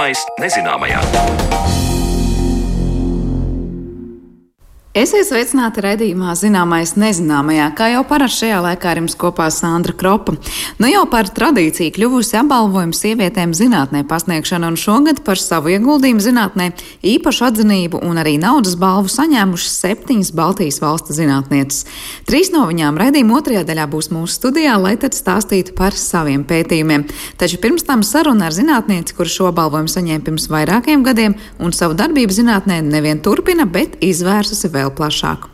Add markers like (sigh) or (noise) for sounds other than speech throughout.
Zināmais nezināmajā. Esiet sveicināti redzējumā, zināmais nezināmajā, kā jau parasti šajā laikā ar jums kopā Sandra Kropa. Nu jau par tradīciju kļuvusi apbalvojuma sievietēm zinātnē pasniegšana, un šogad par savu ieguldījumu zinātnē īpašu atzinību un arī naudas balvu saņēmušas septiņas Baltijas valstu zinātnieces. Trīs no viņām redzījuma otrajā daļā būs mūsu studijā, lai tad stāstītu par saviem pētījumiem. Taču pirms tam saruna ar zinātnieci, kur šo balvojumu saņēma pirms vairākiem gadiem, un savu darbību zinātnē nevien turpina, bet izvērsusi vēl vēl plašāk.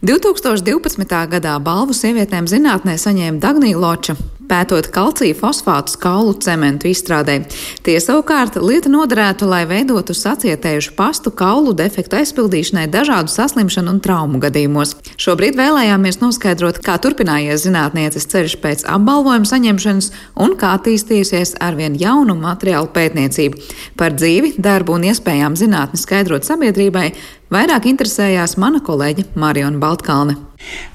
2012. gadā balvu sievietēm zinātnē saņēma Dagnija Loča, pētot kalcija fosfātu kaulu cementu izstrādē. Tie savukārt lieta noderētu, lai veidotu sacietējušu pastu kaulu defektu aizpildīšanai dažādu saslimšanu un traumu gadījumos. Šobrīd vēlējāmies noskaidrot, kā turpinājies zinātnieces ceļš pēc apbalvojuma saņemšanas un kā attīstījusies arvien jaunu materiālu pētniecību. Par dzīvi, darbu un iespējām zinātni skaidrot sabiedrībai vairāk interesējās mana kolēģe Mariona Baltkalne.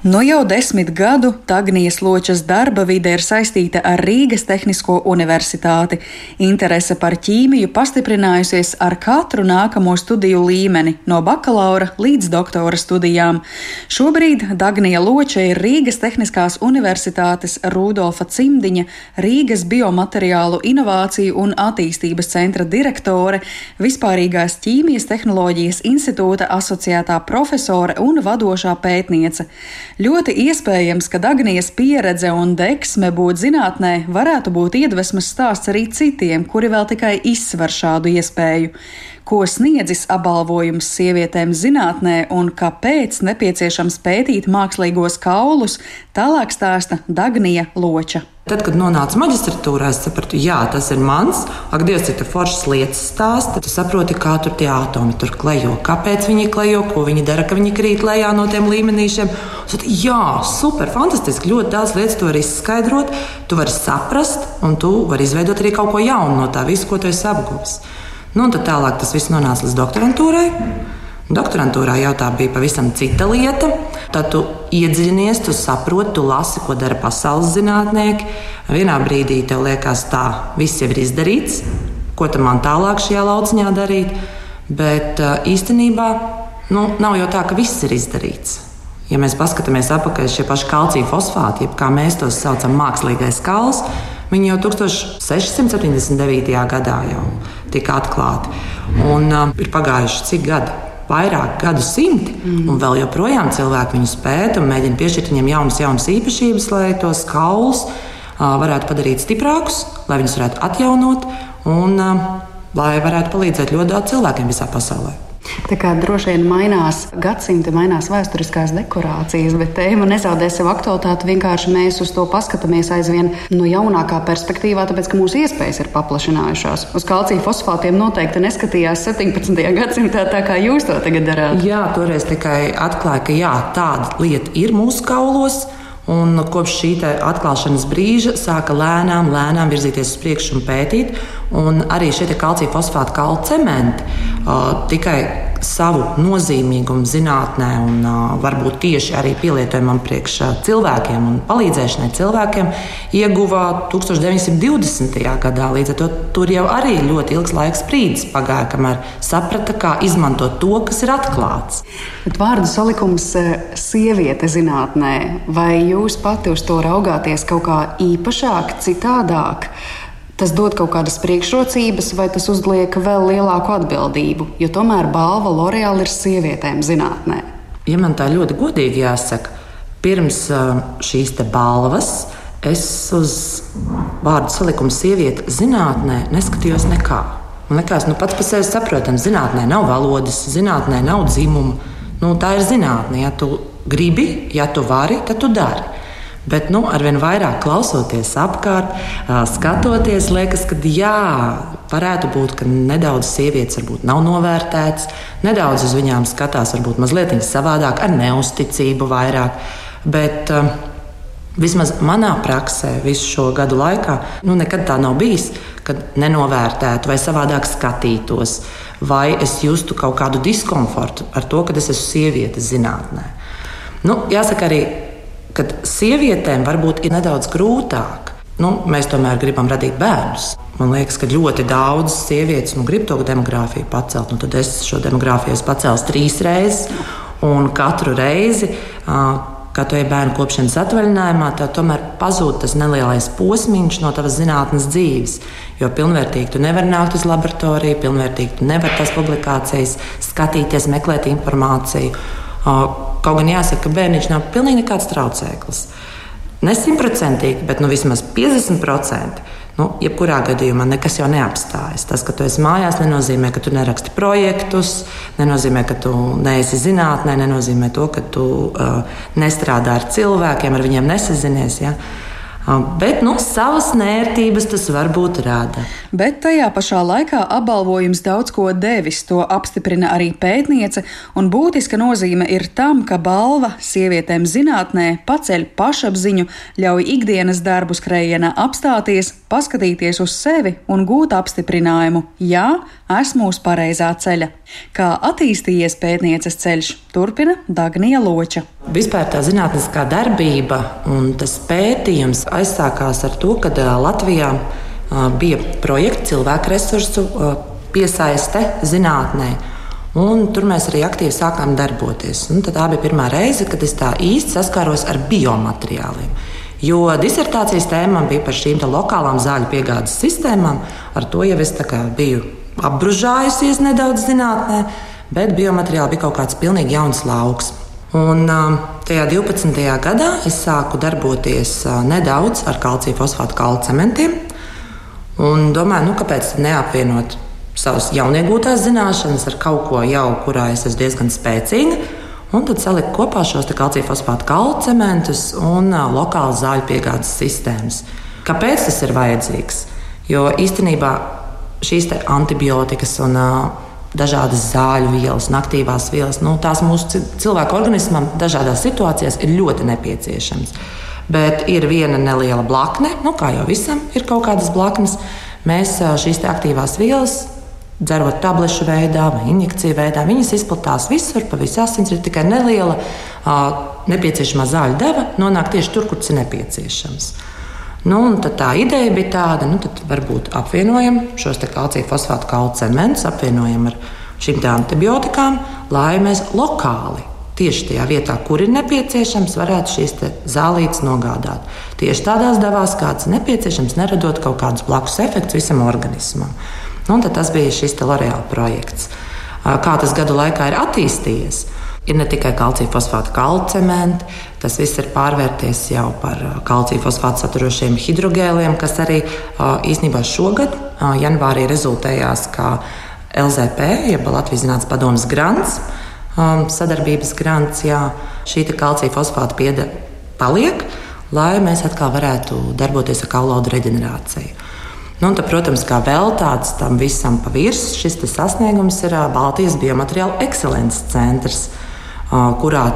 No jau desmit gadu Tagnijas Ločas darba vide ir saistīta ar Rīgas Tehnisko universitāti. Interese par ķīmiju pastiprinājusies ar katru nākamo studiju līmeni, no bakalaura līdz doktora studijām. Šobrīd Dagnija Loča ir Rīgas Tehniskās universitātes Rudolfa Cimdiņa, Rīgas biomateriālu inovāciju un attīstības centra direktore, Vispārīgās ķīmijas tehnoloģijas institūta asociētā profesore un vadošā pētniece. Ļoti iespējams, ka Agnijas pieredze un deksme būt zinātnē varētu būt iedvesmas stāsts arī citiem, kuri vēl tikai izsver šādu iespēju. Ko sniedzis apbalvojums sievietēm zinātnē un kāpēc nepieciešams pētīt mākslīgos kaulus, tālāk stāsta Dagnija Loča. Tad, kad nonācu maģistratūrā, es sapratu, jā, tas ir mans. Ak, Dievs, cik foršas lietas stāsta. Tu saproti, kā tur tie atomi tur klejo, kāpēc viņi klejo, ko viņi dara, ka viņi krīt lejā no tiem līmenīšiem. Tad, jā, super, fantastiski. Ļoti daudz lietas tu vari izskaidrot, tu vari saprast, un tu vari izveidot arī kaut ko jaunu no tā visa, ko tu esi apguvis. Nu, tad tālāk tas viss nonāca līdz doktorantūrai. Doktorantūrā jau tā bija pavisam cita lieta. Tad tu iedziļinies, tu saproti, tu lasi, ko dara pasaules zinātnieki. Vienā brīdī tev liekas, tā viss jau ir izdarīts, ko tam man tālāk šajā lauciņā darīt. Bet īstenībā nu, nav jau tā, ka viss ir izdarīts. Ja mēs paskatāmies atpakaļ šie paši kalcija fosfāti, jeb kā mēs tos saucam, mākslīgais kauls, viņi jau 1679. gadā jau tika atklāti. Un uh, ir pagājuši cik gadi? Vairāk gadu simti, mm. un vēl joprojām cilvēki viņus pēta un mēģina piešķirt viņiem jaunas, jaunas īpašības, lai tos kaulus uh, varētu padarīt stiprākus, lai viņus varētu atjaunot un uh, lai varētu palīdzēt ļoti daudz cilvēkiem visā pasaulē. Tā kā droši vien mainās gadsimti, mainās vēsturiskās dekorācijas, bet tēma nezaudē sev aktualitāti. Vienkārši mēs uz to paskatāmies aizvien no jaunākā perspektīvā, tāpēc ka mūsu iespējas ir paplašinājušās. Uz kalcija fosfātiem noteikti neskatījās 17. gadsimtā, tā kā jūs to tagad darāt. Jā, toreiz tikai atklāja, ka jā, tāda lieta ir mūsu kaulos. Un kopš šī atklāšanas brīža sāka lēnām, lēnām virzīties uz priekšu un pētīt. Un arī šie kalcija fosfāta kalu cementi uh, tikai savu nozīmīgumu zinātnē un varbūt tieši arī pielietojumam priekš cilvēkiem un palīdzēšanai cilvēkiem ieguva 1920. gadā. Līdz ar to tur jau arī ļoti ilgs laiks brīdis pagāja, kamēr saprata, kā izmantot to, kas ir atklāts. Bet vārdu salikums sieviete zinātnē, vai jūs pati uz to raugāties kaut kā īpašāk, citādāk? Tas dod kaut kādas priekšrocības, vai tas uzliek vēl lielāku atbildību, jo tomēr balva L'Oreal ir sievietēm zinātnē. Ja man tā ļoti godīgi jāsaka, pirms šīs balvas es uz vārdu salikumu sieviete zinātnē neskatījos nekā. Man liekas, nu pats par sevi saprotams, zinātnē nav valodas, zinātnē nav dzimuma. Nu, tā ir zinātnē. Ja tu gribi, ja tu vari, tad tu dari. Bet nu, arvien vairāk klausoties apkārt, skatoties, liekas, ka jā, varētu būt, ka nedaudz sievietes varbūt nav novērtētas, nedaudz uz viņām skatās varbūt mazliet savādāk, ar neusticību vairāk. Bet, Vismaz manā praksē, visu šo gadu laikā, nu, nekad tā nav bijis, kad nenovērtētu vai savādāk skatītos, vai es justu kaut kādu diskomfortu ar to, ka es esmu sieviete zinātnē. Nu, jāsaka, arī kad sievietēm varbūt ir nedaudz grūtāk nu, mēs tomēr gribam radīt bērnus. Man liekas, ka ļoti daudz sievietes nu, grib to demogrāfiju pacelt. Nu, tad es šo demogrāfiju pacēlu trīs reizes, un katru reizi, kad tu ej bērnu kopšanas atvaļinājumā, tad tomēr pazūd tas nelielais posmiņš no tavas zinātnes dzīves. Jo pilnvērtīgi tu nevari nākt uz laboratoriju, pilnvērtīgi tu nevari tās publikācijas skatīties, meklēt informāciju. Kaut gan jāsaka, ka bērniņš nav pilnīgi nekāds traucēklis. Ne simtprocentīgi, bet nu, vismaz 50%. Nu, jebkurā gadījumā nekas jau neapstājas. Tas, ka tu esi mājās, nenozīmē, ka tu neraksti projektus, nenozīmē, ka tu neesi zinātnē, nenozīmē to, ka tu uh, nestrādā ar cilvēkiem, ar viņiem nesazinies. Ja? Bet nu, savas nērtības tas varbūt rada. Bet tajā pašā laikā apbalvojums daudz ko devis. To apstiprina arī pētniece, un būtiska nozīme ir tam, ka balva sievietēm zinātnē paceļ pašapziņu, ļauj ikdienas darbu skrējienā apstāties, paskatīties uz sevi un gūt apstiprinājumu. Jā, esmu uz pareizā ceļa. Kā attīstījies pētnieces ceļš, turpina Dagnija Loča. Vispār tā zinātniskā darbība un tas pētījums aizsākās ar to, ka Latvijā bija projekts cilvēku resursu piesaiste zinātnē. Un tur mēs arī aktīvi sākām darboties. Un tā bija pirmā reize, kad es tā īsti saskāros ar biomateriāliem. Jo disertācijas tēma bija par šīm lokālām zāļu piegādes sistēmām. Ar to jau es biju apbružājusies nedaudz zinātnē, bet biomateriāli bija kaut kāds pilnīgi jauns lauks. Un, tajā 12. gadā es sāku darboties nedaudz ar kalcija fosfātu kalu cementiem. Un domāju, nu, kāpēc neapvienot savas jauniegūtās zināšanas ar kaut ko jau, kurā es esmu diezgan spēcīga. Un tad salikt kopā šos kalcija fosfātu kalu cementus un lokālas zāļu piegādes sistēmas. Kāpēc tas ir vajadzīgs? Jo īstenībā šīs antibiotikas un uh, dažādas zāļu vielas aktīvās vielas, nu, tās mūsu cilvēku organismam dažādās situācijās ir ļoti nepieciešamas. Bet ir viena neliela blakne, nu, kā jau visam ir kaut kādas blaknes. Mēs šīs aktīvās vielas dzerot tablešu veidā vai injekciju veidā. Viņas izplatās visur, pa visu asins ir tikai neliela nepieciešamā zāļu deva, nonāk tieši tur, kur tas ir nepieciešams. Nu, tā ideja bija tāda, nu, varbūt apvienojam šos kalcija fosfātu kaulu cementus, apvienojam ar šīm antibiotikām, lai mēs lokāli tieši tajā vietā, kur ir nepieciešams, varētu šīs zālītes nogādāt. Tieši tādās devās, kāds ir nepieciešams, neradot kaut kādus blakus efektus visam organismam. Nu, tas bija šis L'Oreal projekts. Kā tas gadu laikā ir attīstījies? Ir ne tikai kalcija fosfāta kalcementi, tas viss ir pārvērties jau par uh, kalcija fosfātu saturošiem hidrogēliem, kas arī uh, īsnībā šogad, uh, janvārī, rezultējās kā LZP, jeb Latvijas Zinātnes padomas grants, um, sadarbības grants. Jā, šī kalcija fosfāta piede paliek, lai mēs atkal varētu darboties ar kaulodu reģenerāciju. Nu, tad, protams, kā vēl tāds tam visam pa virsmu, šis sasniegums ir Baltijas biomateriālu ekscelences centrs kurā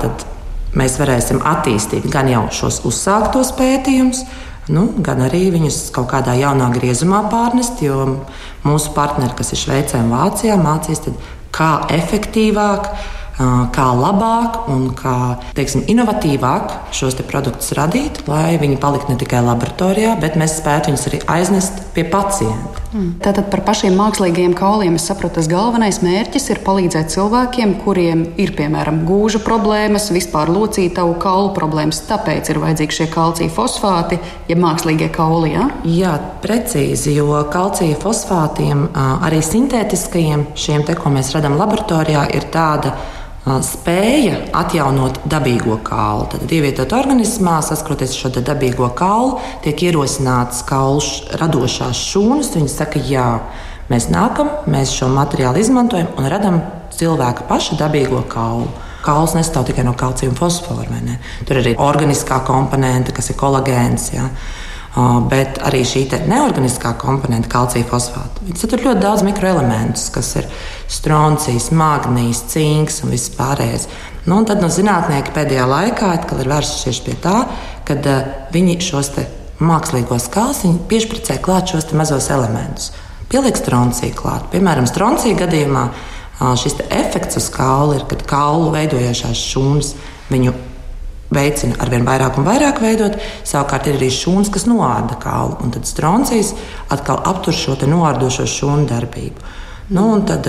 mēs varēsim attīstīt gan jau šos uzsāktos pētījumus, nu, gan arī viņus kaut kādā jaunā griezumā pārnest. Jo mūsu partneri, kas ir Šveicē un Vācijā, mācīs, tad, kā efektīvāk kā labāk un kā teiksim, inovatīvāk šos te produktus radīt, lai viņi paliktu ne tikai laboratorijā, bet mēs spētu viņus arī aiznest pie pacienta. Tātad par pašiem mākslīgajiem kauliem es saprotu, tas galvenais mērķis ir palīdzēt cilvēkiem, kuriem ir piemēram gūža problēmas, vispār locītavu kaulu problēmas. Tāpēc ir vajadzīgi šie kalcija fosfāti, ja mākslīgie kauli. Ja? Jā, precīzi, jo kalcija fosfātiem, arī sintētiskajiem, šiem te, ko mēs redzam laboratorijā, ir tāda spēja atjaunot dabīgo kaulu. Tad, ievietot organismā, saskroties ar šo dabīgo kaulu, tiek ierosināts kaulu radošās šūnas. Viņi saka, jā, mēs nākam, mēs šo materiālu izmantojam un radām cilvēka paša dabīgo kaulu. Kauls nesastāv tikai no kalcija un fosfora. Tur ir arī organiskā komponente, kas ir kolagēns. Ja bet arī šī neorganiskā komponente, kalcija fosfāta. Tur ļoti daudz mikroelementus, kas ir stroncijs, magnīs, cinks un viss pārējais. Nu, tad no zinātnieki pēdējā laikā ir vērsušies pie tā, ka uh, viņi šos mākslīgos kalciņus piešķircē klāt šos mazos elementus. Pieliek stronciju klāt. Piemēram, stroncija gadījumā uh, šis efekts uz kaula ir, kad kaulu veidojošās šūnas viņu veicina arvien vairāk un vairāk veidot. Savukārt ir arī šūnas, kas noārda kaulu, un tad stroncijs atkal aptur šo noārdošo šūnu darbību. Nu, tad,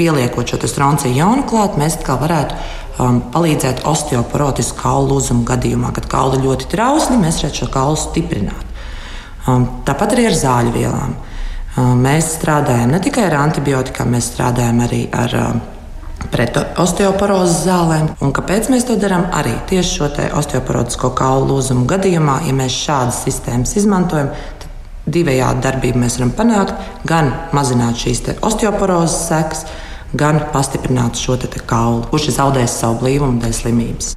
pieliekot šo stronciju jaunu klāt, mēs atkal varētu um, palīdzēt osteoporotisku kaulu lūzumu gadījumā, kad kauli ļoti trausli, mēs varētu šo kaulu stiprināt. Um, tāpat arī ar zāļu vielām. Um, mēs strādājam ne tikai ar antibiotikām, mēs strādājam arī ar um, pret osteoporozes zālēm. Un kāpēc mēs to darām? Arī tieši šo osteoporotisko kaulu lūzumu gadījumā, ja mēs šādas sistēmas izmantojam, tad divējādi darbību mēs varam panākt. Gan mazināt šīs osteoporozes sekas, gan pastiprināt šo kaulu, kurš ir zaudējis savu blīvumu dēļ slimības.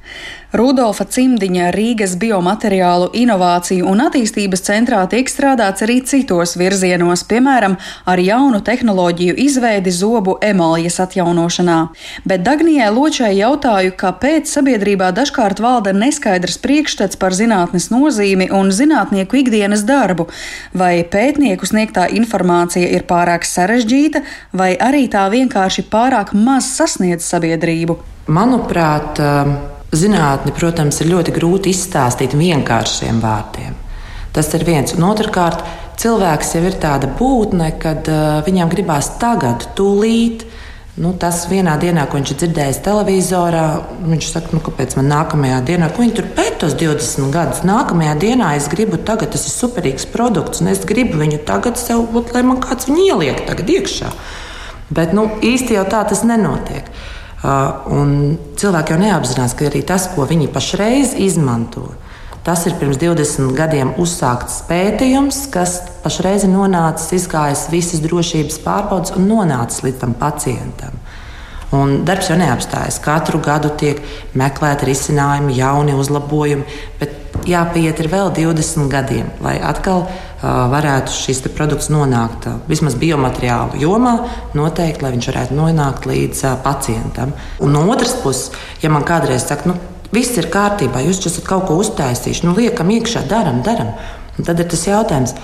Rudolfa Cimdiņa Rīgas biomateriālu inovāciju un attīstības centrā tiek strādāts arī citos virzienos, piemēram, ar jaunu tehnoloģiju izveidi zobu emalijas atjaunošanā. Bet Dagnijai Ločai jautāju, kāpēc sabiedrībā dažkārt valda neskaidrs priekšstats par zinātnes nozīmi un zinātnieku ikdienas darbu, vai pētnieku sniegtā informācija ir pārāk sarežģīta, vai arī tā vienkārši pārāk maz sasniedz sabiedrību. Manuprāt, Zinātni, protams, ir ļoti grūti izstāstīt vienkāršiem vārdiem. Tas ir viens. Un otrkārt, cilvēks jau ir tāda būtne, kad uh, viņam gribās tagad, tūlīt. Nu, tas vienā dienā, ko viņš ir dzirdējis televizorā, viņš saka, nu, kāpēc man nākamajā dienā, ko viņi tur pēc tos 20 gadus, nākamajā dienā es gribu tagad, tas ir superīgs produkts, un es gribu viņu tagad sev, būt, lai man kāds viņu ieliek tagad iekšā. Bet nu, īsti jau tā tas nenotiek. Un cilvēki jau neapzinās, ka arī tas, ko viņi pašreiz izmanto, tas ir pirms 20 gadiem uzsākts pētījums, kas pašreiz ir nonācis, izgājis visas drošības pārbaudes un nonācis līdz tam pacientam. Un darbs jau neapstājas. Katru gadu tiek meklēti risinājumi, jauni uzlabojumi, bet jāpiet ir vēl 20 gadiem, lai atkal uh, varētu šis produkts nonākt uh, vismaz biomateriālu jomā, noteikti, lai viņš varētu nonākt līdz uh, pacientam. Un no otras puses, ja man kādreiz saka, nu, viss ir kārtībā, jūs esat kaut ko uztaisījuši, nu, liekam iekšā, daram, daram. Un tad ir tas jautājums,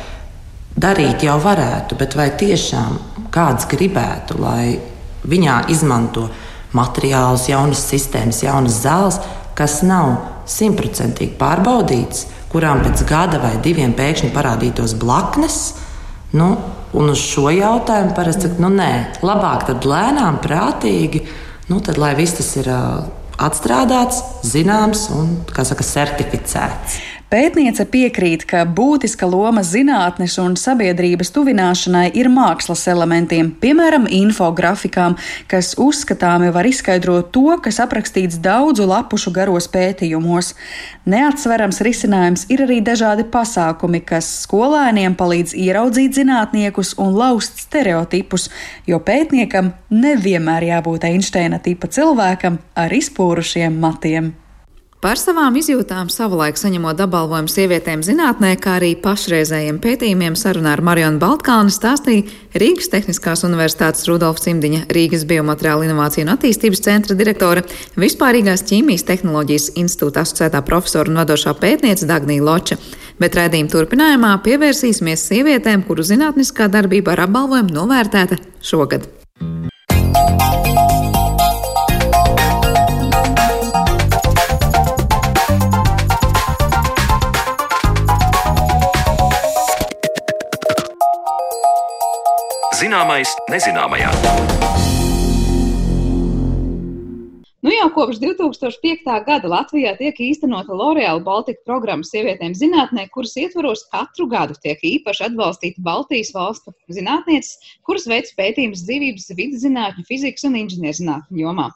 darīt jau varētu, bet vai tiešām kāds gribētu, lai Viņā izmanto materiālus, jaunas sistēmas, jaunas zāles, kas nav simtprocentīgi pārbaudītas, kurām pēc gada vai diviem pēkšņi parādītos blaknes. Nu, un uz šo jautājumu parasti saka, nu nē, labāk tad lēnām, prātīgi, nu, tad, lai viss tas ir uh, atstrādāts, zināms un, kā saka, certificēts. Pētniece piekrīt, ka būtiska loma zinātnes un sabiedrības tuvināšanai ir mākslas elementiem, piemēram, infografikām, kas uzskatāmi var izskaidrot to, kas aprakstīts daudzu lapušu garos pētījumos. Neatsverams risinājums ir arī dažādi pasākumi, kas skolēniem palīdz ieraudzīt zinātniekus un laust stereotipus, jo pētniekam nevienmēr jābūt Einsteina tipa cilvēkam ar izpūrušiem matiem. Par savām izjūtām savulaik saņemot apbalvojumu sievietēm zinātnē, kā arī pašreizējiem pētījumiem sarunā ar Marionu Baltkalnu stāstīja Rīgas Tehniskās Universitātes Rudolf Cimdiņa, Rīgas Biomateriāla Inovāciju un attīstības centra direktore, Vispārīgās ķīmijas tehnoloģijas institūta asociētā profesora un vadošā pētniece Dagnija Loča. Bet raidījuma turpinājumā pievērsīsimies sievietēm, kuru zinātniskā darbība ar apbalvojumu novērtēta šogad. Zināmais nezināmajā. Kopš 2005. gada Latvijā tiek īstenota L'Oreal Baltica programma sievietēm zinātnē, kuras ietvaros katru gadu tiek īpaši atbalstīta Baltijas valstu zinātnieces, kuras veic pētījumus dzīvības, vidas zinātņu, fizikas un inženierzinātņu jomā.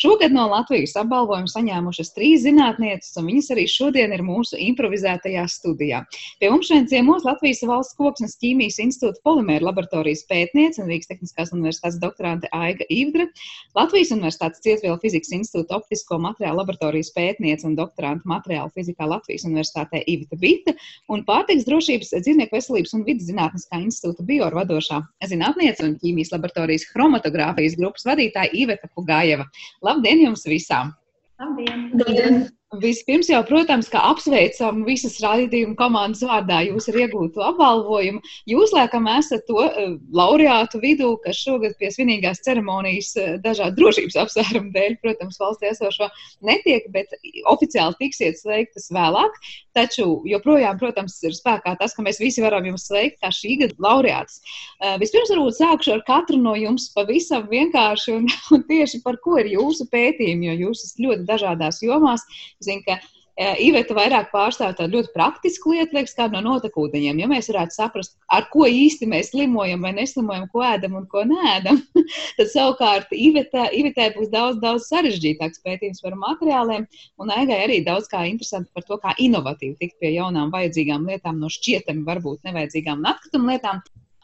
Šogad no Latvijas apbalvojumu saņēmušas trīs zinātnieces, un viņas arī šodien ir mūsu improvizētajā studijā. Pie mums šodien ciemos Latvijas valsts koksnes ķīmijas institūta polimēra laboratorijas pētniece un Rīgas Tehniskās universitātes doktorante Aiga Ivdra, Latvijas universitātes cietvielu fizikas institūta optisko materiālu laboratorijas pētniece un doktoranta materiālu fizikā Latvijas Universitātē Ivita Bita un pārtiks drošības dzīvnieku veselības un vidas zinātniskā institūta bioru vadošā zinātniece un ķīmijas laboratorijas chromatogrāfijas grupas vadītāja Iveta Pugājeva. Labdien jums visām! Labdien! Labdien. Vispirms jau, protams, ka apsveicam visas raidījuma komandas vārdā jūs ar iegūtu apbalvojumu. Jūs, laikam, esat to uh, laureātu vidū, kas šogad pie svinīgās ceremonijas uh, dažādu drošības apsvērumu dēļ, protams, valstī esošo netiek, bet oficiāli tiksiet sveiktas vēlāk. Taču joprojām, protams, ir spēkā tas, ka mēs visi varam jums sveikt kā šī gada laureāts. Uh, vispirms varbūt sākšu ar katru no jums pavisam vienkārši un, (laughs) un tieši par ko ir jūsu pētījumi, jo jūs esat ļoti dažādās jomās. Zinu, ka uh, Iveta vairāk pārstāv tādu ļoti praktisku lietu, liekas, kā no notekūdeņiem. Ja mēs varētu saprast, ar ko īsti mēs slimojam vai neslimojam, ko ēdam un ko nēdam, (laughs) tad savukārt Iveta, Ivetai būs daudz, daudz sarežģītāks pētījums par materiāliem, un Aigai arī daudz kā interesanti par to, kā inovatīvi tikt pie jaunām vajadzīgām lietām, no šķietami varbūt nevajadzīgām un atkrituma lietām.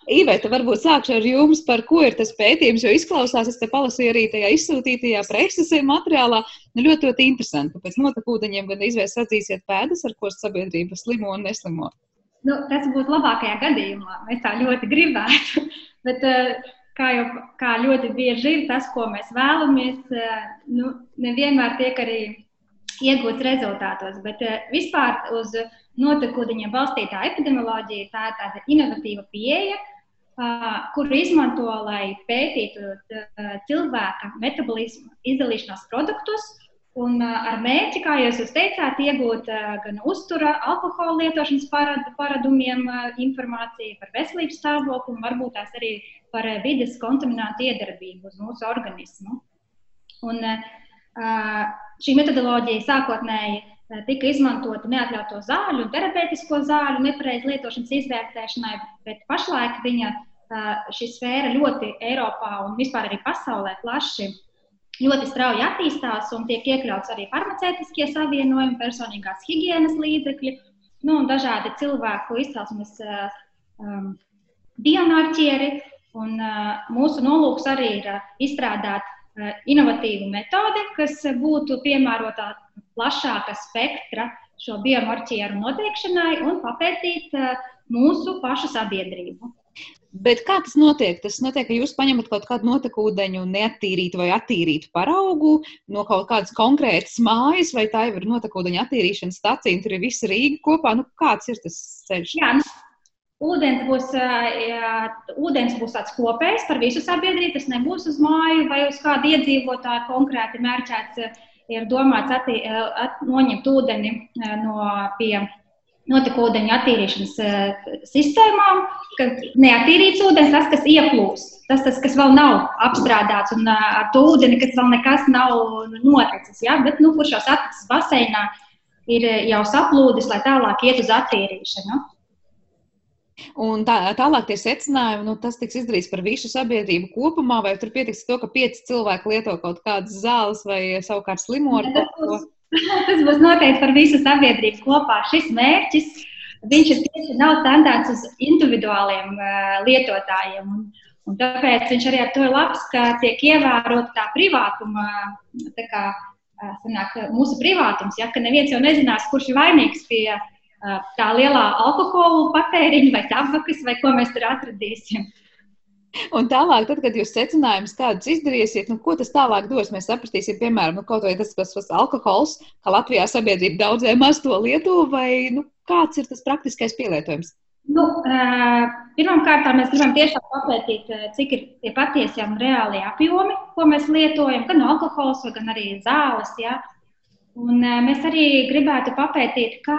Iveta, varbūt sākšu ar jums, par ko ir tas pētījums, jo izklausās, es te palasīju arī tajā izsūtītajā preses materiālā, nu ļoti, ļoti interesanti. Pēc notekūdeņiem gan izvēs sadzīsiet pēdas, ar ko sabiedrība slimo un neslimo. Nu, tas būtu labākajā gadījumā. Mēs tā ļoti gribētu. (laughs) Bet, eh, kā jau kā ļoti bieži ir tas, ko mēs vēlamies, eh, nu, nevienmēr tiek arī iegūts rezultātos. Bet eh, vispār uz notekūdeņiem balstītā epidemioloģija tā ir tāda inovatīva pieeja, kuru izmanto, lai pētītu cilvēka metabolismu izdalīšanās produktus. Un ar mērķi, kā jūs teicāt, iegūt gan uztura, alkohola lietošanas parad, paradumiem informāciju par veselības stāvokli, un varbūt tās arī par vides kontaminātu iedarbību uz mūsu organismu. Un, šī metodoloģija sākotnēji tika izmantota neatļautu zāļu un terapeitisko zāļu nepareizu lietošanas izvērtēšanai, bet pašlaik viņa šī sfēra ļoti Eiropā un vispār arī pasaulē plaši ļoti strauji attīstās un tiek iekļauts arī farmaceitiskie savienojumi, personīgās higiēnas līdzekļi nu, un dažādi cilvēku izcelsmes um, biomarķieri. Un, uh, mūsu nolūks arī ir uh, izstrādāt inovatīvu metodi, kas būtu piemērota plašāka spektra šo biomarķieru noteikšanai un papētīt uh, mūsu pašu sabiedrību. Bet kā tas notiek? Tas notiek, ka jūs paņemat kaut kādu notekūdeņu, neattīrītu vai attīrītu paraugu no kaut kādas konkrētas mājas, vai tā jau ir notekūdeņa attīrīšanas stacija, un tur ir visa Rīga kopā. Nu, kāds ir tas ceļš? Jā, nu, ūdens būs, jā, ūdens būs tāds kopējs par visu sabiedrību. Tas nebūs uz māju vai uz kādu iedzīvotāju konkrēti mērķēts. Ir domāts attī, at, noņemt ūdeni no pie notekūdeņu attīrīšanas sistēmām, ka neatīrīts ūdens, tas, kas ieplūst, tas, tas kas vēl nav apstrādāts, un ar to ūdeni, kas vēl nekas nav noticis, ja? bet nu, kurš jau saticis baseinā, ir jau saplūdis, lai tālāk iet uz attīrīšanu. Un tā, tālāk tie secinājumi, nu, tas tiks izdarīts par visu sabiedrību kopumā, vai tur pietiks to, ka pieci cilvēki lieto kaut kādas zāles vai savukārt slimo ar to? Būs, (laughs) Tas būs noteikti par visu sabiedrību kopā. Šis mērķis viņš ir tieši nav standārts uz individuāliem uh, lietotājiem. Un, un tāpēc viņš arī ar to ir labs, ka tiek ievērota tā privātuma, tā kā uh, sanāk, mūsu privātums, ja, ka neviens jau nezinās, kurš ir vainīgs pie uh, tā lielā alkohola patēriņa vai tabakas vai ko mēs tur atradīsim. Un tālāk, tad, kad jūs secinājumus kādus izdarīsiet, nu, ko tas tālāk dos, mēs sapratīsim, piemēram, nu, kaut vai tas pats alkohols, ka Latvijā sabiedrība daudzē maz to lieto, vai nu, kāds ir tas praktiskais pielietojums? Nu, Pirmkārt, mēs gribam tiešām papētīt, cik ir tie patiesie un reālie apjomi, ko mēs lietojam, gan alkohols, gan arī zāles. Ja? Un mēs arī gribētu papētīt, kā,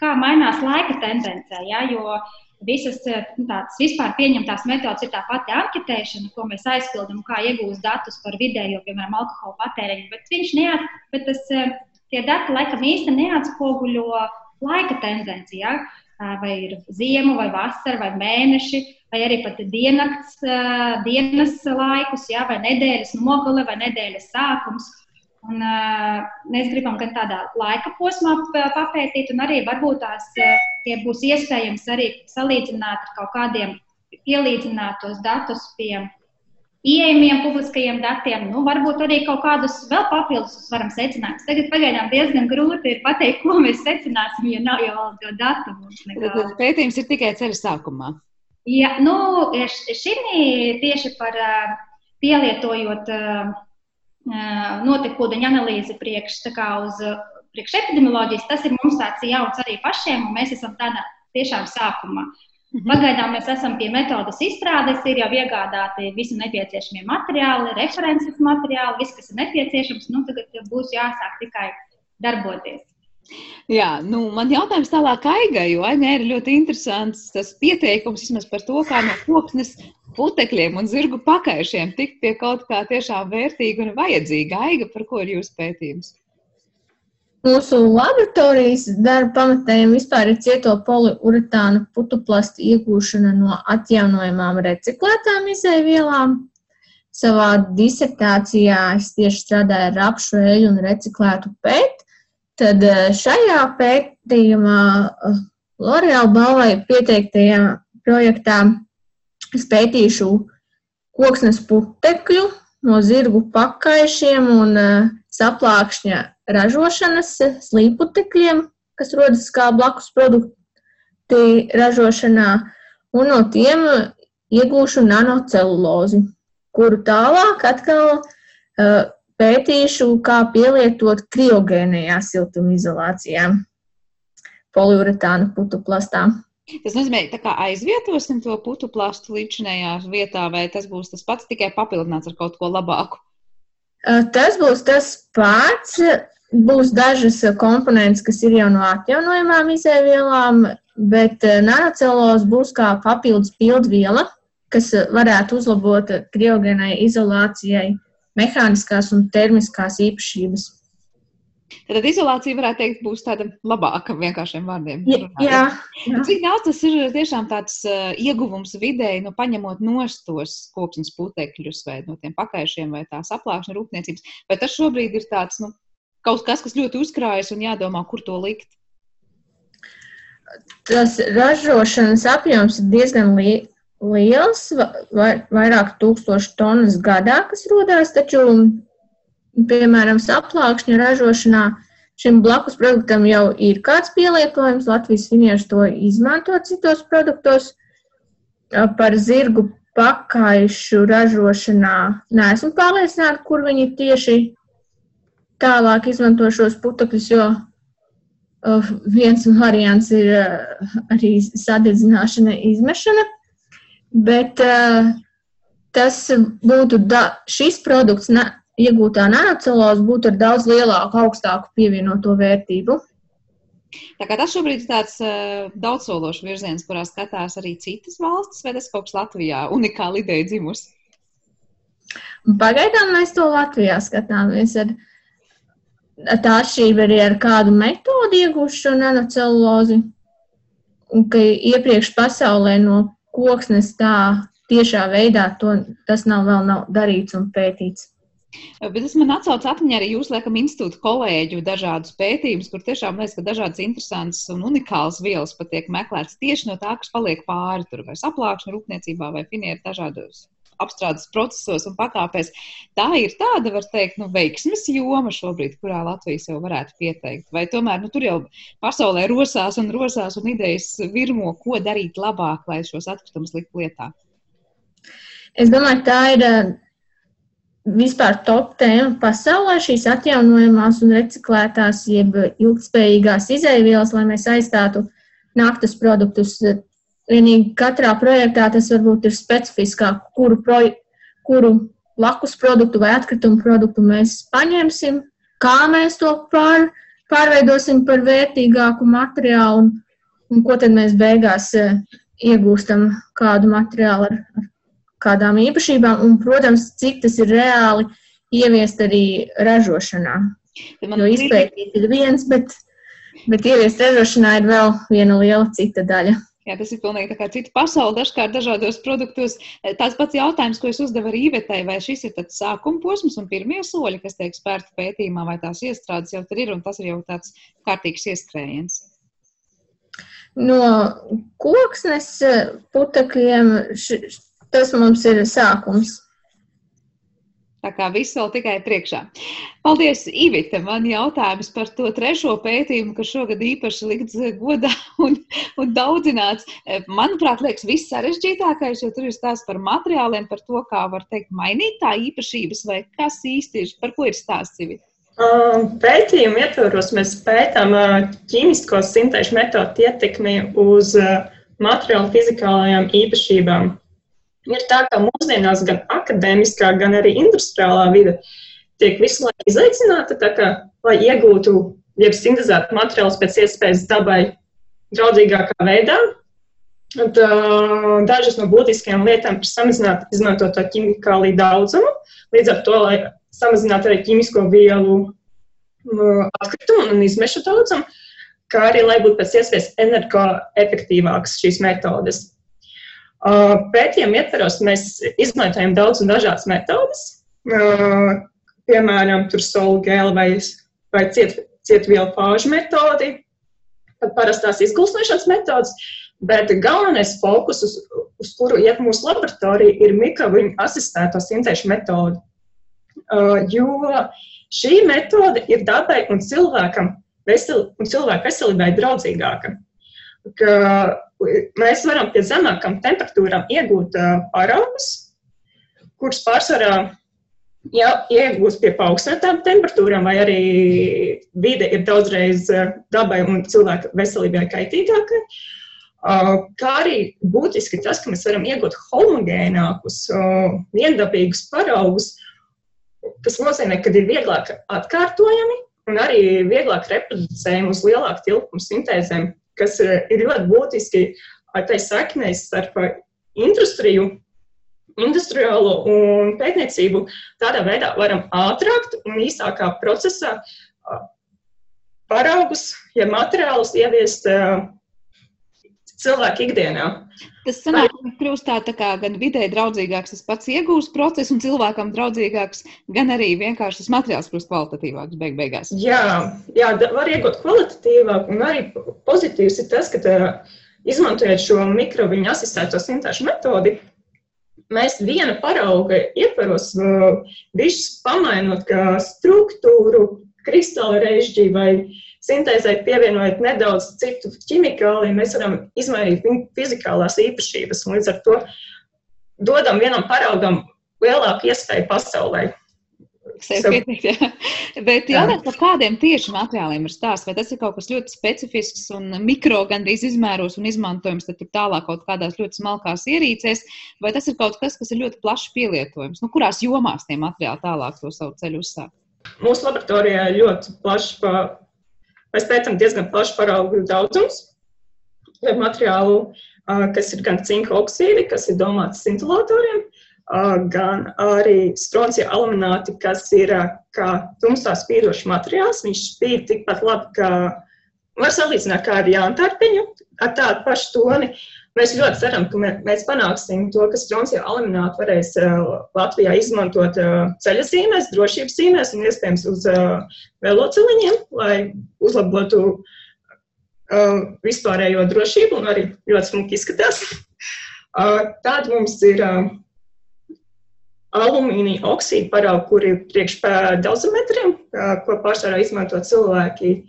kā mainās laika tendence. Ja? Jo visas eh, nu, tādas vispār pieņemtās metodas ir tā pati anketēšana, ko mēs aizpildām, kā iegūst datus par vidējo, piemēram, alkohola patēriņu. Bet, neat, bet tas, eh, tie dati laikam īsti neatspoguļo laika tendenci. Ja? Vai ir ziema, vai vasara, vai mēneši, vai arī pat diennakts, dienas laikus, ja? vai nedēļas nogale, vai nedēļas sākums. Un, uh, mēs gribam gan tādā laika posmā papētīt, un arī varbūt tās uh, būs iespējams arī salīdzināt ar kaut kādiem pielīdzinātos datus pie pieejamiem publiskajiem datiem. Nu, varbūt arī kaut kādus vēl papildus varam secināt. Tagad pagaidām diezgan grūti ir pateikt, ko mēs secināsim, jo nav jau to datu. Tad pētījums ir tikai ceļa sākumā. Jā, nu, šī tieši par pielietojot. Uh, notekūdeņa analīzi priekš uz priekšepidemioloģijas, tas ir mums tāds jauns arī pašiem, un mēs esam tādā tiešām sākumā. Mhm. Pagaidām mēs esam pie metodas izstrādes, ir jau iegādāti visi nepieciešamie materiāli, references materiāli, viss, kas ir nepieciešams. Nu, tagad būs jāsāk tikai darboties. Jā, nu, man jautājums tālāk Aigai, jo Aigai ir ļoti interesants tas pieteikums vismaz par to, kā no koksnes putekļiem un zirgu pakaišiem tikt pie kaut kā tiešām vērtīga un vajadzīga. Aiga, par ko ir jūsu pētījums? Mūsu laboratorijas darba pamatējiem vispār ir cieto poliuretāna putuplastu iegūšana no atjaunojamām reciklētām izēvielām. Savā disertācijā es tieši strādāju ar rapšu eļu un reciklētu pēt. Tad eh, šajā pētījumā eh, L'Oreal balvai pieteiktajā projektā es pētīšu koksnes putekļu no zirgu pakaišiem un uh, saplākšņa ražošanas slīputekļiem, kas rodas kā blakus produkti ražošanā, un no tiem iegūšu nanocelulozi, kuru tālāk atkal uh, pētīšu, kā pielietot kriogēnajā siltumizolācijā poliuretāna putu plastā. Tas nozīmē, ka aizvietosim to putu plastu līdzinējā vietā, vai tas būs tas pats, tikai papildināts ar kaut ko labāku? Tas būs tas pats. Būs dažas komponentes, kas ir jau no atjaunojamām izēvielām, bet nanocelos būs kā papildus pildviela, kas varētu uzlabot kriogēnai izolācijai mehāniskās un termiskās īpašības. Tad izolācija, varētu teikt, būs tāda labāka, vienkāršiem vārdiem. Jā, jā. Cik daudz tas ir tiešām tāds ieguvums vidēji, nu, paņemot nostos koksnes putekļus vai no tiem pakaišiem vai tās aplākšana rūpniecības, vai tas šobrīd ir tāds, nu, kaut kas, kas ļoti uzkrājas un jādomā, kur to likt? Tas ražošanas apjoms ir diezgan li liels, vai, vairāk tūkstoši tonnas gadā, kas rodās, taču piemēram, saplākšņa ražošanā šim blakus produktam jau ir kāds pielietojums. Latvijas finieši to izmanto citos produktos. Par zirgu pakaišu ražošanā neesmu pārliecināta, kur viņi tieši tālāk izmanto šos putekļus, jo viens variants ir arī sadedzināšana, izmešana. Bet tas būtu da, šis produkts. Iegūtā nanoceluloze būtu ar daudz lielāku, augstāku pievienoto vērtību. Tā kā tas šobrīd ir tāds uh, daudzsološs virziens, kurā skatās arī citas valstis, vai tas kaut kas Latvijā unikāli ideja dzimusi? Pagaidām mēs to Latvijā skatāmies. Ar, tā atšķirība arī ar kādu metodi iegūšu šo nanocelulozi, un ka iepriekš pasaulē no koksnes tā tiešā veidā to, tas nav vēl nav darīts un pētīts. Bet tas man atsauc atmiņā arī jūs, laikam, institūta kolēģu dažādus pētījumus, kur tiešām liekas, ka dažādas interesantas un unikālas vielas pat tiek meklētas tieši no tā, kas paliek pāri tur vai saplākšana rūpniecībā vai finieri dažādos apstrādes procesos un pakāpēs. Tā ir tāda, var teikt, nu, veiksmes joma šobrīd, kurā Latvijas jau varētu pieteikt. Vai tomēr nu, tur jau pasaulē rosās un rosās un idejas virmo, ko darīt labāk, lai šos atkritumus likt lietā? Es domāju, tā ir vispār top tēma pasaulē šīs atjaunojamās un reciklētās, jeb ilgspējīgās izēvielas, lai mēs aizstātu naftas produktus. Vienīgi katrā projektā tas varbūt ir specifiskāk, kuru, proje, kuru blakus produktu vai atkritumu produktu mēs paņemsim, kā mēs to pār, pārveidosim par vērtīgāku materiālu un, un ko tad mēs beigās eh, iegūstam kādu materiālu ar, ar kādām īpašībām, un, protams, cik tas ir reāli ieviest arī ražošanā. Jo izpētīt ir viens, bet, bet ieviest ražošanā ir vēl viena liela cita daļa. Jā, tas ir pilnīgi tā kā cita pasaule. Dažkārt dažādos produktos tāds pats jautājums, ko es uzdevu arī Ivetai, vai šis ir tāds sākuma posms un pirmie soļi, kas tiek spērti pētījumā, vai tās iestrādes jau tur ir, un tas ir jau tāds kārtīgs ieskrējiens. No koksnes putekļiem tas mums ir sākums. Tā kā viss vēl tikai priekšā. Paldies, Ivita. Man jautājums par to trešo pētījumu, kas šogad īpaši likts godā un, un daudzināts. Manuprāt, liekas, viss sarežģītākais, jo tur ir stāsts par materiāliem, par to, kā var teikt, mainīt tā īpašības vai kas īsti ir, par ko ir stāsts Ivita. Pētījumu ietvaros mēs pētām ķīmisko sintēžu metodu ietekmi uz materiālu fizikālajām īpašībām. Ir tā, ka mūsdienās gan akadēmiskā, gan arī industriālā vide tiek visu laiku izaicināta, kā, lai iegūtu, jeb sintēzētu materiālus pēc iespējas dabai draudzīgākā veidā. Un, uh, dažas no būtiskajām lietām ir samazināt izmantoto ķimikāliju daudzumu, līdz ar to, lai samazinātu arī ķīmisko vielu uh, atkritumu un izmešu daudzumu, kā arī, lai būtu pēc iespējas energoefektīvākas šīs metodes. Pētījuma ietvaros mēs izmantojam daudz un dažādas metodes, piemēram, solgēla vai, vai ciet, cietvielu fāžu metodi, pat parastās izgulsnošanas metodas, bet galvenais fokus, uz, uz kuru iet mūsu laboratorija, ir mikroviņu asistēto sintēšu metode. Jo šī metode ir dabai un cilvēkam vesel, un cilvēku veselībai draudzīgāka. Ka mēs varam pie zemākām temperatūrām iegūt paraugus, kurus pārsvarā ja iegūst pie paaugstinātām temperatūrām, vai arī vide ir daudzreiz dabai un cilvēka veselībai kaitīgāka. Kā arī būtiski tas, ka mēs varam iegūt homogēnākus, viendabīgus paraugus, kas nozīmē, ka ir vieglāk atkārtojami un arī vieglāk reproducējami uz lielāku tilpumu sintēzēm kas eh, ir ļoti būtiski tai saknei starp industriju, industriālo un pētniecību. Tādā veidā varam ātrāk un īsākā procesā paraugus, ja materiālus ieviest cilvēku ikdienā. Tas sanāk, ka kļūst tā, tā kā gan vidē draudzīgāks tas pats iegūst process un cilvēkam draudzīgāks, gan arī vienkārši tas materiāls kļūst kvalitatīvāks beig beigās. Jā, jā, var iegūt kvalitatīvāk un arī pozitīvs ir tas, ka tā, izmantojot šo mikroviņu asistēto sintāšu metodi, mēs viena parauga ietvaros, višķi pamainot kā struktūru, kristāla režģī vai sintēzē pievienojot nedaudz citu ķimikāliju, mēs varam izmainīt viņu fizikālās īpašības un līdz ar to dodam vienam paraugam lielāku iespēju pasaulē. Pietikt, (laughs) jā. Bet jautājums par kādiem tieši materiāliem ir stāsts, vai tas ir kaut kas ļoti specifisks un mikro gandrīz izmēros un izmantojams tad tur tālāk kaut kādās ļoti smalkās ierīcēs, vai tas ir kaut kas, kas ir ļoti plaši pielietojams? Nu, kurās jomās tie materiāli tālāk to savu ceļu uzsāk? Mūsu laboratorijā ļoti plaši pa Mēs pētām diezgan plašu paraugu daudzums materiālu, kas ir gan cinka oksīdi, kas ir domāts scintillatoriem, gan arī stroncija alumināti, kas ir kā tumsā spīdošs materiāls. Viņš spīd tikpat labi, kā var salīdzināt kā ar jāntarpiņu, ar tādu pašu toni. Mēs ļoti ceram, ka mēs panāksim to, ka stroncija aluminātu varēs Latvijā izmantot ceļa zīmēs, drošības zīmēs un iespējams uz veloceliņiem, lai uzlabotu vispārējo drošību un arī ļoti smuki izskatās. Tāda mums ir alumīnija oksīda parauga, kuri ir priekš dozometriem, ko pārsvarā izmanto cilvēki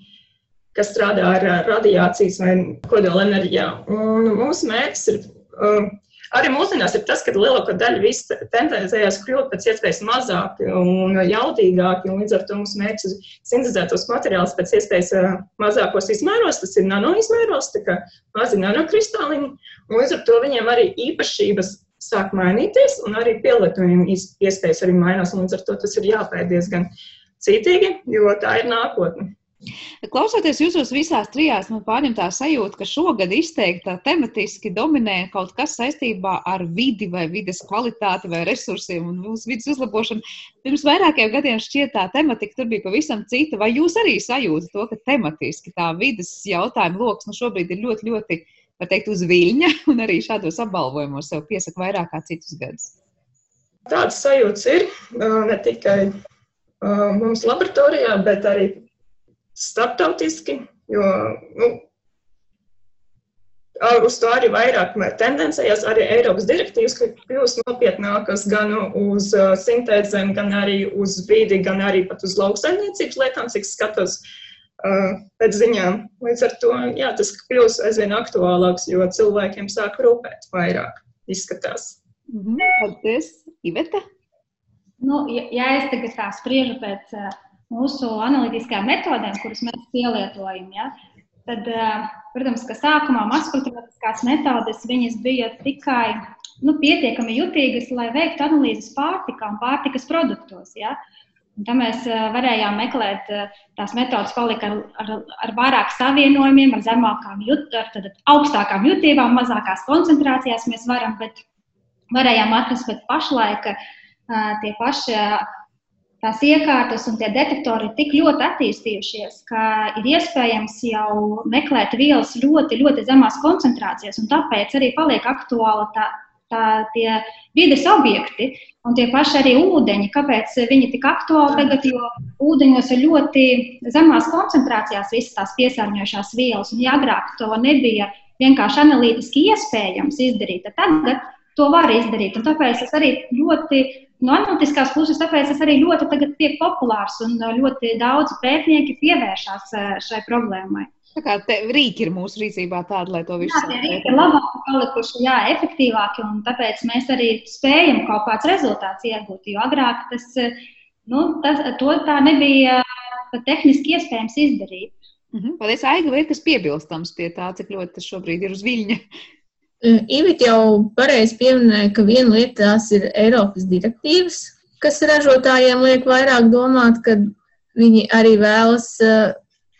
kas strādā ar radiācijas vai kodola enerģijām. Un mūsu mērķis ir um, arī mūsdienās ir tas, ka lielākā daļa viss tendencējās kļūt pēc iespējas mazāki un jaudīgāki, un līdz ar to mūsu mērķis ir sintēzētos materiālus pēc iespējas uh, mazākos izmēros, tas ir nanoizmēros, tā kā mazi nanokristāliņi, un līdz ar to viņiem arī īpašības sāk mainīties, un arī pielietojuma iespējas arī mainās, un līdz ar to tas ir jāpēj diezgan cītīgi, jo tā ir nākotne. Klausoties jūsos visās trijās, man pārņem tā sajūta, ka šogad izteikti tematiski dominē kaut kas saistībā ar vidi vai vides kvalitāti vai resursiem un mūsu vidas uzlabošanu. Pirms vairākiem gadiem šķiet tā tematika tur bija pavisam cita. Vai jūs arī sajūtat to, ka tematiski tā vidas jautājuma lokus nu šobrīd ir ļoti, ļoti, var teikt, uz viļņa (laughs) un arī šādos apbalvojumos sev piesaka vairāk kā citus gadus? Tādas sajūtas ir ne tikai mums laboratorijā, bet arī starptautiski, jo nu, uz to arī vairāk tendencējas arī Eiropas direktīvas, ka kļūst nopietnākas gan uz sintēzēm, gan arī uz vidi, gan arī pat uz lauksaimniecības lietām, cik skatos uh, pēc ziņām. Līdz ar to jā, tas kļūst aizvien aktuālāks, jo cilvēkiem sāk rūpēt vairāk, izskatās. Mhm, paldies, Iveta! Nu, ja, ja es tagad tā spriežu pēc uh, mūsu analītiskajām metodēm, kuras mēs pielietojam, ja, tad, protams, ka sākumā maskulīniskās metodes bija tikai nu, pietiekami jutīgas, lai veiktu analīzes pārtikā un pārtikas produktos. Ja. Un tā mēs varējām meklēt, tās metodas palika ar, ar, ar vairāk savienojumiem, ar zemākām, jut, ar tad, augstākām jutībām, mazākās koncentrācijās mēs varam, bet varējām atrast, bet pašlaik tie paši tās iekārtas un tie detektori ir tik ļoti attīstījušies, ka ir iespējams jau meklēt vielas ļoti, ļoti zemās koncentrācijās, un tāpēc arī paliek aktuāla tā, tā, tie vides objekti un tie paši arī ūdeņi. Kāpēc viņi tik aktuāli tagad? Jo ūdeņos ir ļoti zemās koncentrācijās visas tās piesārņojošās vielas, un ja agrāk to nebija vienkārši analītiski iespējams izdarīt, tad tagad to var izdarīt. Un tāpēc es arī ļoti no analītiskās puses, tāpēc tas arī ļoti tiek populārs un uh, ļoti daudz pētnieki pievēršās uh, šai problēmai. Tā kā rīki ir mūsu rīcībā tādi, lai to visu saprastu. Jā, tie ir labāk palikuši, jā, efektīvāki, un tāpēc mēs arī spējam kaut kāds rezultāts iegūt, jo agrāk tas, uh, nu, tas, to tā nebija pat tehniski iespējams izdarīt. Mm -hmm. Paldies, Aiga, vai ir kas piebilstams pie tā, cik ļoti tas šobrīd ir uz viļņa? Ivit jau pareizi pieminēja, ka viena lieta tās ir Eiropas direktīvas, kas ražotājiem liek vairāk domāt, ka viņi arī vēlas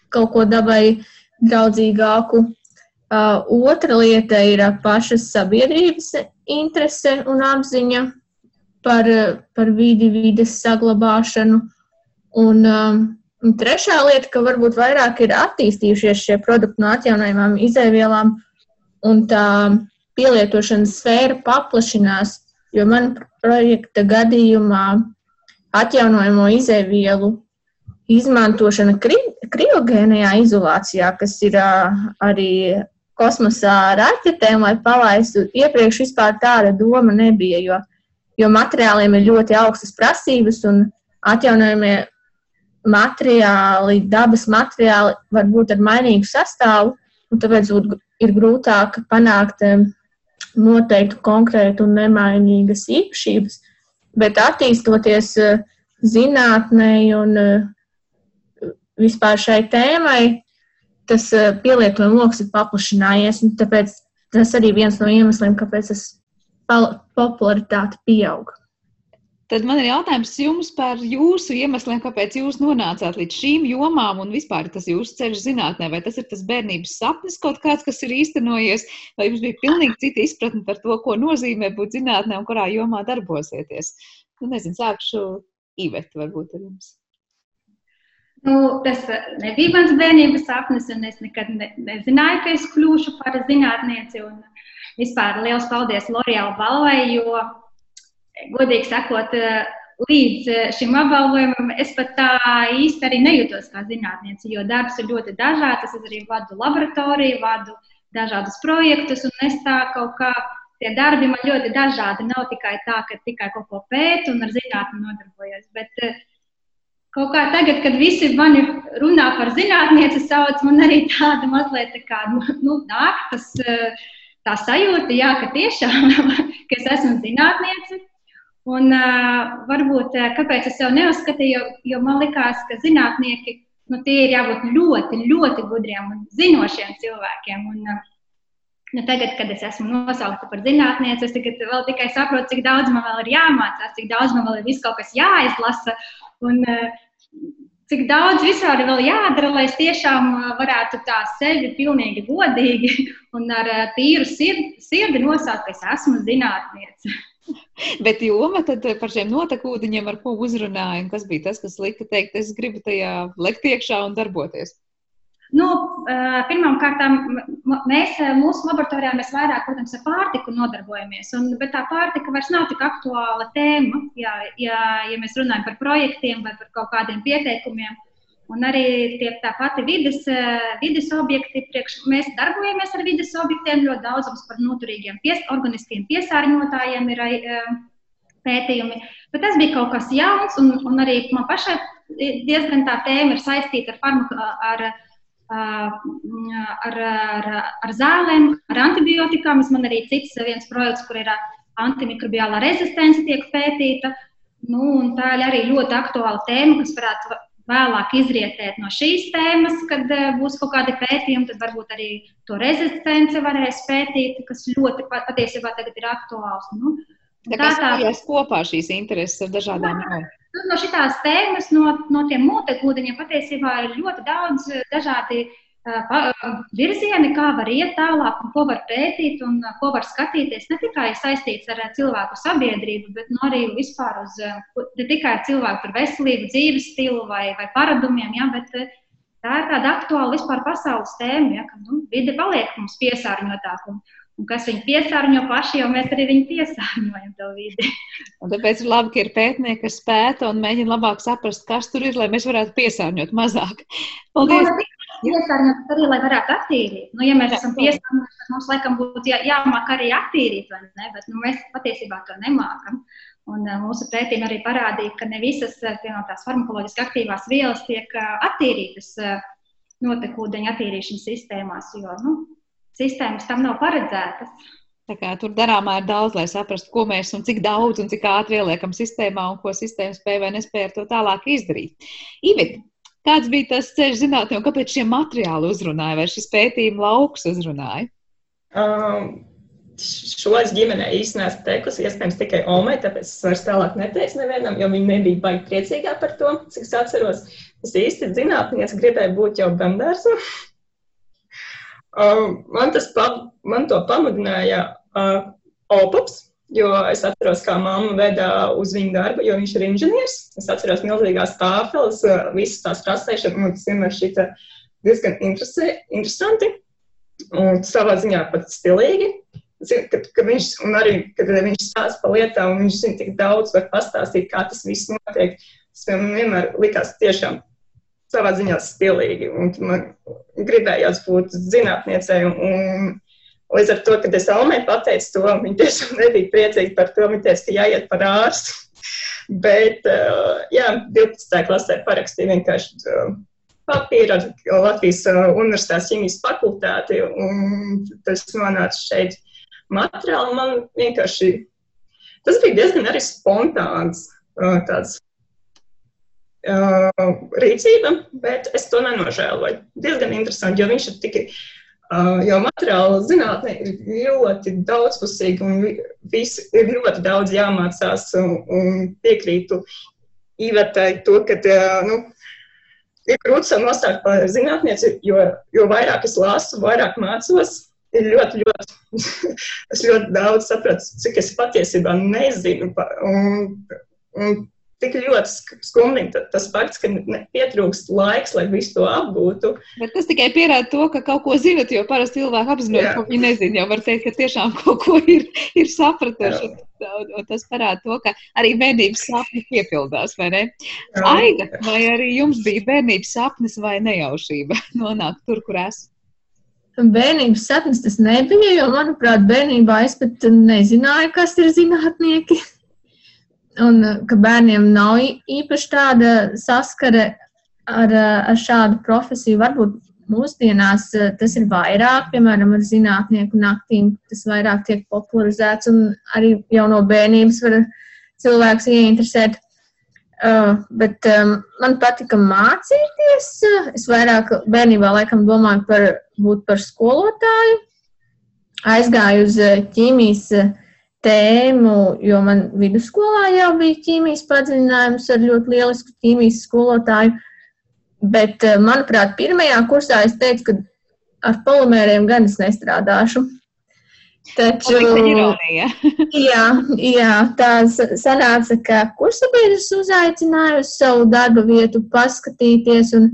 kaut ko dabai draudzīgāku. Otra lieta ir pašas sabiedrības interese un apziņa par, par vidi, vides saglabāšanu. Un, un trešā lieta, ka varbūt vairāk ir attīstījušies šie produkti no atjaunojumām izēvielām, un tā pielietošanas sfēra paplašinās, jo man projekta gadījumā atjaunojamo izēvielu izmantošana kri, kriogēnajā izolācijā, kas ir arī kosmosā raķetēm, lai palaistu, iepriekš vispār tāda doma nebija, jo, jo materiāliem ir ļoti augstas prasības un atjaunojamie materiāli, dabas materiāli var būt ar mainīgu sastāvu, un tāpēc ir grūtāk panākt noteiktu konkrētu un nemainīgas īpašības, bet attīstoties eh, zinātnē un eh, vispār šai tēmai, tas eh, pielietojuma lokus ir paplašinājies, tāpēc tas arī viens no iemesliem, kāpēc tas popularitāte pieauga. Tad man ir jautājums jums par jūsu iemesliem, kāpēc jūs nonācāt līdz šīm jomām un vispār tas jūsu ceļš zinātnē. Vai tas ir tas bērnības sapnis kaut kāds, kas ir īstenojies, vai jums bija pilnīgi cita izpratne par to, ko nozīmē būt zinātnē un kurā jomā darbosieties? Nu, nezinu, sākšu Iveti varbūt ar jums. Nu, tas nebija mans bērnības sapnis, un es nekad ne, nezināju, ka es kļūšu par zinātnieci. Un vispār liels paldies L'Oreal balvai, jo godīgi sakot, eh, līdz eh, šim apbalvojumam es pat tā īsti arī nejūtos kā zinātniece, jo darbs ir ļoti dažāds. Es arī vadu laboratoriju, vadu dažādus projektus, un es tā kaut kā tie darbi man ļoti dažādi. Nav tikai tā, ka tikai kaut ko pētu un ar zinātnē nodarbojos. Bet eh, kaut kā tagad, kad visi mani runā par zinātnieci, sauc man arī tāda mazliet tā kā nu nāk tas. Tā sajūta, jā, ka tiešām (laughs) ka es esmu zinātniece, Un uh, varbūt uh, kāpēc es jau neuzskatīju, jo, jo man likās, ka zinātnieki nu, tie ir jābūt ļoti, ļoti gudriem un zinošiem cilvēkiem. Un, uh, nu, tagad, kad es esmu nosaukta par zinātnieci, es vēl tikai saprotu, cik daudz man vēl ir jāmācās, cik daudz man vēl ir viss kaut kas jāizlasa. Un, uh, cik daudz vispār ir jādara, lai es tiešām varētu tā sevi pilnīgi godīgi un ar tīru sirdi, sirdi nosaukt, ka es esmu zinātniece. (laughs) Bet joma tad par šiem notekūdeņiem, ar ko uzrunājam, kas bija tas, kas lika teikt, es gribu tajā lekt iekšā un darboties? Nu, Pirmkārt, mēs mūsu laboratorijā mēs vairāk, protams, ar pārtiku nodarbojamies, un, bet tā pārtika vairs nav tik aktuāla tēma, ja, ja, ja mēs runājam par projektiem vai par kaut kādiem pieteikumiem. Un arī tie, tā pati vidas, eh, vidas objekti, priekš, mēs darbojamies ar vidas objektiem. Ļoti daudz mums par noturīgiem pies, organiskiem piesārņotājiem ir eh, pētījumi. Bet tas bija kaut kas jauns, un, un arī man pašai diezgan tā tēma ir saistīta ar, farmaka, ar, ar, ar, ar zālēm, ar antibiotikām. Man arī cits viens projekts, kur ir antimikrobiālā rezistence, tiek pētīta. Nu, tā ir arī ļoti aktuāla tēma, kas varētu vēlāk izrietēt no šīs tēmas, kad būs kaut kādi pētījumi, tad varbūt arī to rezistenci varēs pētīt, kas ļoti patiesībā tagad ir aktuāls. Nu, tā kā tā kopā šīs intereses ar dažādām jomām. Nu, no šīs tēmas, no, no tiem mūtekūdeņiem patiesībā ir ļoti daudz dažādi uh, virzieni, kā var iet tālāk, un ko var pētīt, un ko var skatīties. Ne tikai saistīts ar cilvēku sabiedrību, bet nu, arī vispār uz ne tikai cilvēku veselību, dzīves stilu vai, vai paradumiem, ja, bet tā ir tāda aktuāla vispār pasaules tēma, ja, ka nu, vide paliek mums piesārņotāk. Un, un kas viņu piesārņo paši, jo mēs arī viņu piesārņojam to vidi. Un tāpēc ir labi, ka ir pētnieki, kas pēta un mēģina labāk saprast, kas tur ir, lai mēs varētu piesārņot mazāk. Paldies! No, piesārņot arī, lai varētu attīrīt. Nu, ja mēs esam piesārņoti, tad mums laikam būtu jā, jāmāk arī attīrīt, vai ne? Bet nu, mēs patiesībā to nemākam. Un, uh, mūsu pētījumi arī parādīja, ka ne visas piemēram, tās farmakoloģiski aktīvās vielas tiek uh, attīrītas notekūdeņa attīrīšanas sistēmās, jo nu, sistēmas tam nav paredzētas. Tā kā tur darāmā ir daudz, lai saprastu, ko mēs un cik daudz un cik ātri ieliekam sistēmā un ko sistēma spēja vai nespēja ar to tālāk izdarīt. Ivit, Kāds bija tas ceļš zinātnē, un kāpēc šie materiāli uzrunāja, vai šis pētījuma lauks uzrunāja? Um, šo es ģimenē īstenībā esmu teikusi, iespējams, tikai Omei, tāpēc es vairs tālāk neteicu nevienam, jo viņi nebija baigi priecīgā par to, cik es atceros. Es īsti zinātnieks gribēju būt jau bērndārsā. Um, man, tas, pa, man to pamudināja uh, Opaps, Jo es atceros, kā mamma veda uz viņu darbu, jo viņš ir inženieris. Es atceros milzīgās tāfeles, visas tās trasēšana, un tas vienmēr šķita diezgan interesanti un savā ziņā pat stilīgi. Zinu, kad, kad viņš, un arī, kad viņš stāsta par lietām, un viņš zina tik daudz, var pastāstīt, kā tas viss notiek. Tas man vienmēr likās tiešām savā ziņā stilīgi, un man gribējās būt zinātniecei, un, un Līdz ar to, kad es Almai pateicu to, viņa tiešām nebija priecīga par to. Viņa teica, ka jāiet par ārstu. (laughs) Bet, uh, jā, 12. klasē parakstīja vienkārši uh, papīru ar Latvijas uh, Universitātes ķīmijas fakultāti, un tas nonāca šeit materiāli. Man vienkārši tas bija diezgan arī spontāns tāds rīcība, bet es to nenožēloju. Diezgan interesanti, jo viņš ir tikai jo materiāla zinātnē ir ļoti daudzpusīga un visi, ir ļoti daudz jāmācās un, un piekrītu Ivetai to, ka uh, nu, ir grūti nostākt par zinātnieci, jo, jo vairāk es lasu, vairāk mācos. Ir ļoti, ļoti, (laughs) es ļoti daudz sapratu, cik es patiesībā nezinu. Un, un tik ļoti skumīgi tas fakts, ka pietrūkst laiks, lai visu to apgūtu. Bet tas tikai pierāda to, ka kaut ko zinat, jo parasti cilvēki apzinot, ko viņi nezina. Jau var teikt, ka tiešām kaut ko ir, ir sapratuši. Un, un tas parāda to, ka arī bērnības sapņi piepildās, vai ne? Jā. Aiga, vai arī jums bija bērnības sapnis vai nejaušība (laughs) nonākt tur, kur esmu? Bērnības sapnis tas nebija, jo, manuprāt, bērnībā es pat nezināju, kas ir zinātnieki un uh, ka bērniem nav īpaši tāda saskare ar, uh, ar šādu profesiju. Varbūt mūsdienās uh, tas ir vairāk, piemēram, ar zinātnieku naktīm, tas vairāk tiek popularizēts un arī jau no bērnības var cilvēks ieinteresēt. Uh, bet um, man patika mācīties. Es vairāk bērnībā laikam domāju par būt par skolotāju. Aizgāju uz ķīmijas tēmu, jo man vidusskolā jau bija ķīmijas padziļinājums ar ļoti lielisku ķīmijas skolotāju. Bet, eh, manuprāt, pirmajā kursā es teicu, ka ar polimēriem gan es nestrādāšu. Taču, (laughs) jā, jā, tā sanāca, ka kursabiedrs uzaicināja uz savu darba vietu paskatīties, un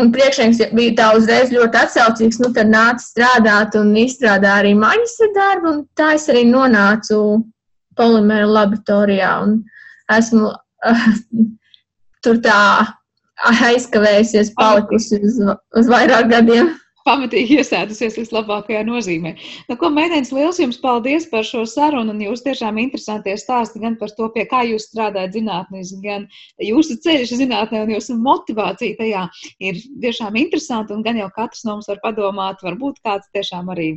Un priekšnieks bija tā uzreiz ļoti atsaucīgs, nu tad nāca strādāt un izstrādā arī maģistra darbu, tā es arī nonācu polimēra laboratorijā esmu uh, (laughs) tur tā aizkavējusies, palikusi uz, uz vairāk gadiem pamatīgi iesēdusies vislabākajā nozīmē. Nu, ko, meitenes, liels jums paldies par šo sarunu, un jūs tiešām interesantie stāsti gan par to, pie kā jūs strādājat zinātnīs, gan jūsu ceļš zinātnē un jūsu motivācija tajā ir tiešām interesanti, un gan jau katrs no mums var padomāt, varbūt kāds tiešām arī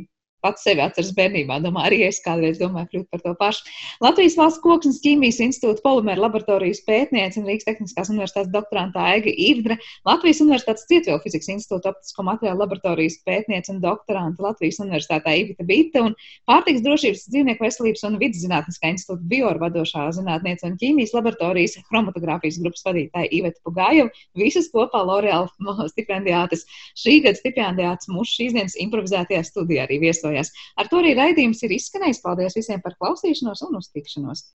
pats sevi atceras bērnībā. Domāju, arī es kādreiz domāju kļūt par to pašu. Latvijas valsts koksnes ķīmijas institūta polimēra laboratorijas pētniece un Rīgas Tehniskās universitātes doktoranta Aiga Ivdre, Latvijas universitātes cietvielu fizikas institūta optisko materiālu laboratorijas pētniece un doktoranta Latvijas universitātē Ivita Bita un pārtiks drošības, dzīvnieku veselības un vidas zinātniskā institūta bioorvadošā zinātniece un ķīmijas laboratorijas chromatogrāfijas grupas vadītāja Iveta Pugājeva. Visas kopā L'Oreal (laughs) stipendiātes. Šī gada stipendiāts mūsu šīs dienas improvizētajā studijā arī viesojās. Ar to arī raidījums ir izskanējis. Paldies visiem par klausīšanos un uztikšanos!